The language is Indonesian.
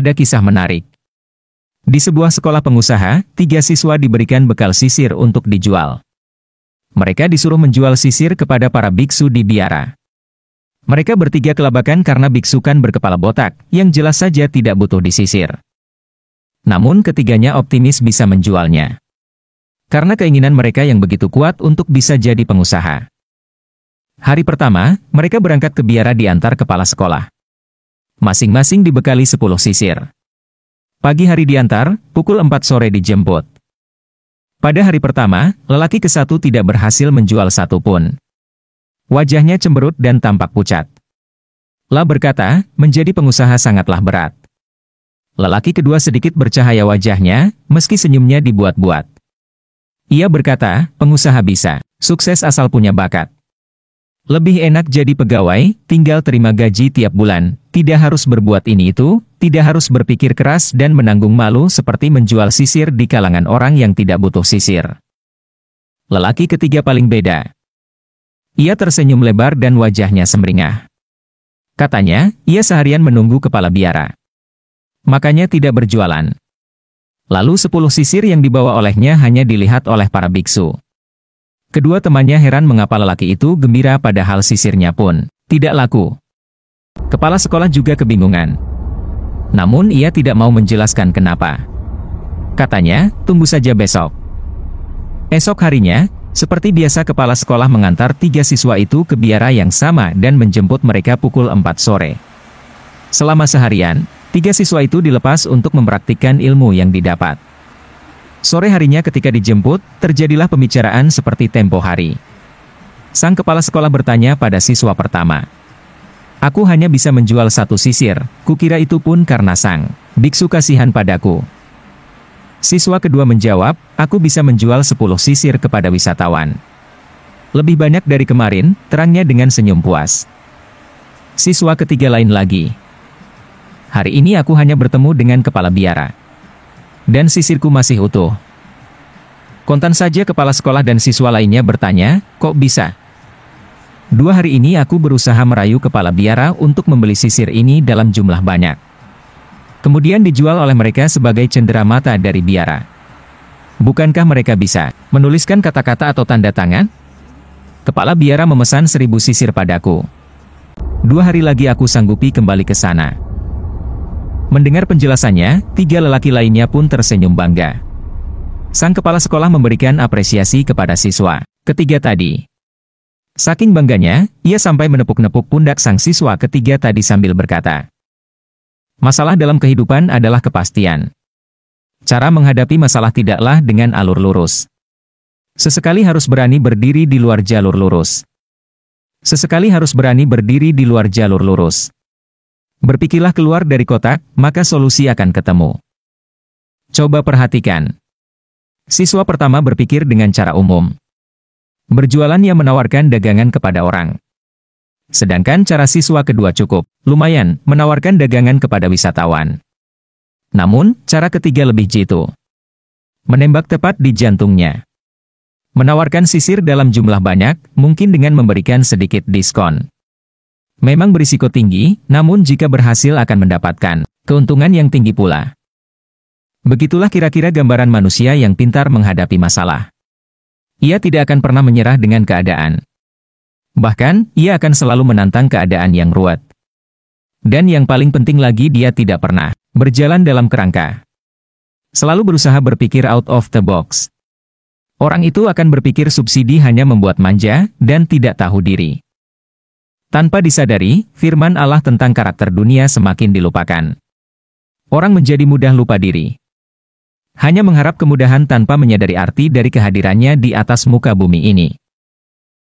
ada kisah menarik. Di sebuah sekolah pengusaha, tiga siswa diberikan bekal sisir untuk dijual. Mereka disuruh menjual sisir kepada para biksu di biara. Mereka bertiga kelabakan karena biksukan berkepala botak, yang jelas saja tidak butuh disisir. Namun ketiganya optimis bisa menjualnya. Karena keinginan mereka yang begitu kuat untuk bisa jadi pengusaha. Hari pertama, mereka berangkat ke biara di antar kepala sekolah. Masing-masing dibekali 10 sisir. Pagi hari diantar, pukul 4 sore dijemput. Pada hari pertama, lelaki ke satu tidak berhasil menjual satu pun. Wajahnya cemberut dan tampak pucat. La berkata, menjadi pengusaha sangatlah berat. Lelaki kedua sedikit bercahaya wajahnya, meski senyumnya dibuat-buat. Ia berkata, pengusaha bisa, sukses asal punya bakat. Lebih enak jadi pegawai, tinggal terima gaji tiap bulan, tidak harus berbuat ini itu, tidak harus berpikir keras dan menanggung malu seperti menjual sisir di kalangan orang yang tidak butuh sisir. Lelaki ketiga paling beda. Ia tersenyum lebar dan wajahnya semringah. Katanya, ia seharian menunggu kepala biara. Makanya tidak berjualan. Lalu sepuluh sisir yang dibawa olehnya hanya dilihat oleh para biksu. Kedua temannya heran mengapa lelaki itu gembira padahal sisirnya pun tidak laku. Kepala sekolah juga kebingungan. Namun ia tidak mau menjelaskan kenapa. Katanya, tunggu saja besok. Esok harinya, seperti biasa kepala sekolah mengantar tiga siswa itu ke biara yang sama dan menjemput mereka pukul 4 sore. Selama seharian, tiga siswa itu dilepas untuk mempraktikkan ilmu yang didapat. Sore harinya ketika dijemput, terjadilah pembicaraan seperti tempo hari. Sang kepala sekolah bertanya pada siswa pertama. Aku hanya bisa menjual satu sisir, kukira itu pun karena sang biksu kasihan padaku. Siswa kedua menjawab, aku bisa menjual sepuluh sisir kepada wisatawan. Lebih banyak dari kemarin, terangnya dengan senyum puas. Siswa ketiga lain lagi. Hari ini aku hanya bertemu dengan kepala biara dan sisirku masih utuh. Kontan saja kepala sekolah dan siswa lainnya bertanya, kok bisa? Dua hari ini aku berusaha merayu kepala biara untuk membeli sisir ini dalam jumlah banyak. Kemudian dijual oleh mereka sebagai cendera mata dari biara. Bukankah mereka bisa menuliskan kata-kata atau tanda tangan? Kepala biara memesan seribu sisir padaku. Dua hari lagi aku sanggupi kembali ke sana. Mendengar penjelasannya, tiga lelaki lainnya pun tersenyum bangga. Sang kepala sekolah memberikan apresiasi kepada siswa ketiga tadi. Saking bangganya, ia sampai menepuk-nepuk pundak sang siswa ketiga tadi sambil berkata, Masalah dalam kehidupan adalah kepastian. Cara menghadapi masalah tidaklah dengan alur lurus. Sesekali harus berani berdiri di luar jalur lurus. Sesekali harus berani berdiri di luar jalur lurus. Berpikirlah keluar dari kotak, maka solusi akan ketemu. Coba perhatikan. Siswa pertama berpikir dengan cara umum. Berjualan yang menawarkan dagangan kepada orang. Sedangkan cara siswa kedua cukup, lumayan, menawarkan dagangan kepada wisatawan. Namun, cara ketiga lebih jitu. Menembak tepat di jantungnya. Menawarkan sisir dalam jumlah banyak, mungkin dengan memberikan sedikit diskon. Memang berisiko tinggi, namun jika berhasil akan mendapatkan keuntungan yang tinggi pula. Begitulah kira-kira gambaran manusia yang pintar menghadapi masalah. Ia tidak akan pernah menyerah dengan keadaan. Bahkan, ia akan selalu menantang keadaan yang ruwet. Dan yang paling penting lagi dia tidak pernah berjalan dalam kerangka. Selalu berusaha berpikir out of the box. Orang itu akan berpikir subsidi hanya membuat manja dan tidak tahu diri. Tanpa disadari, firman Allah tentang karakter dunia semakin dilupakan. Orang menjadi mudah lupa diri. Hanya mengharap kemudahan tanpa menyadari arti dari kehadirannya di atas muka bumi ini.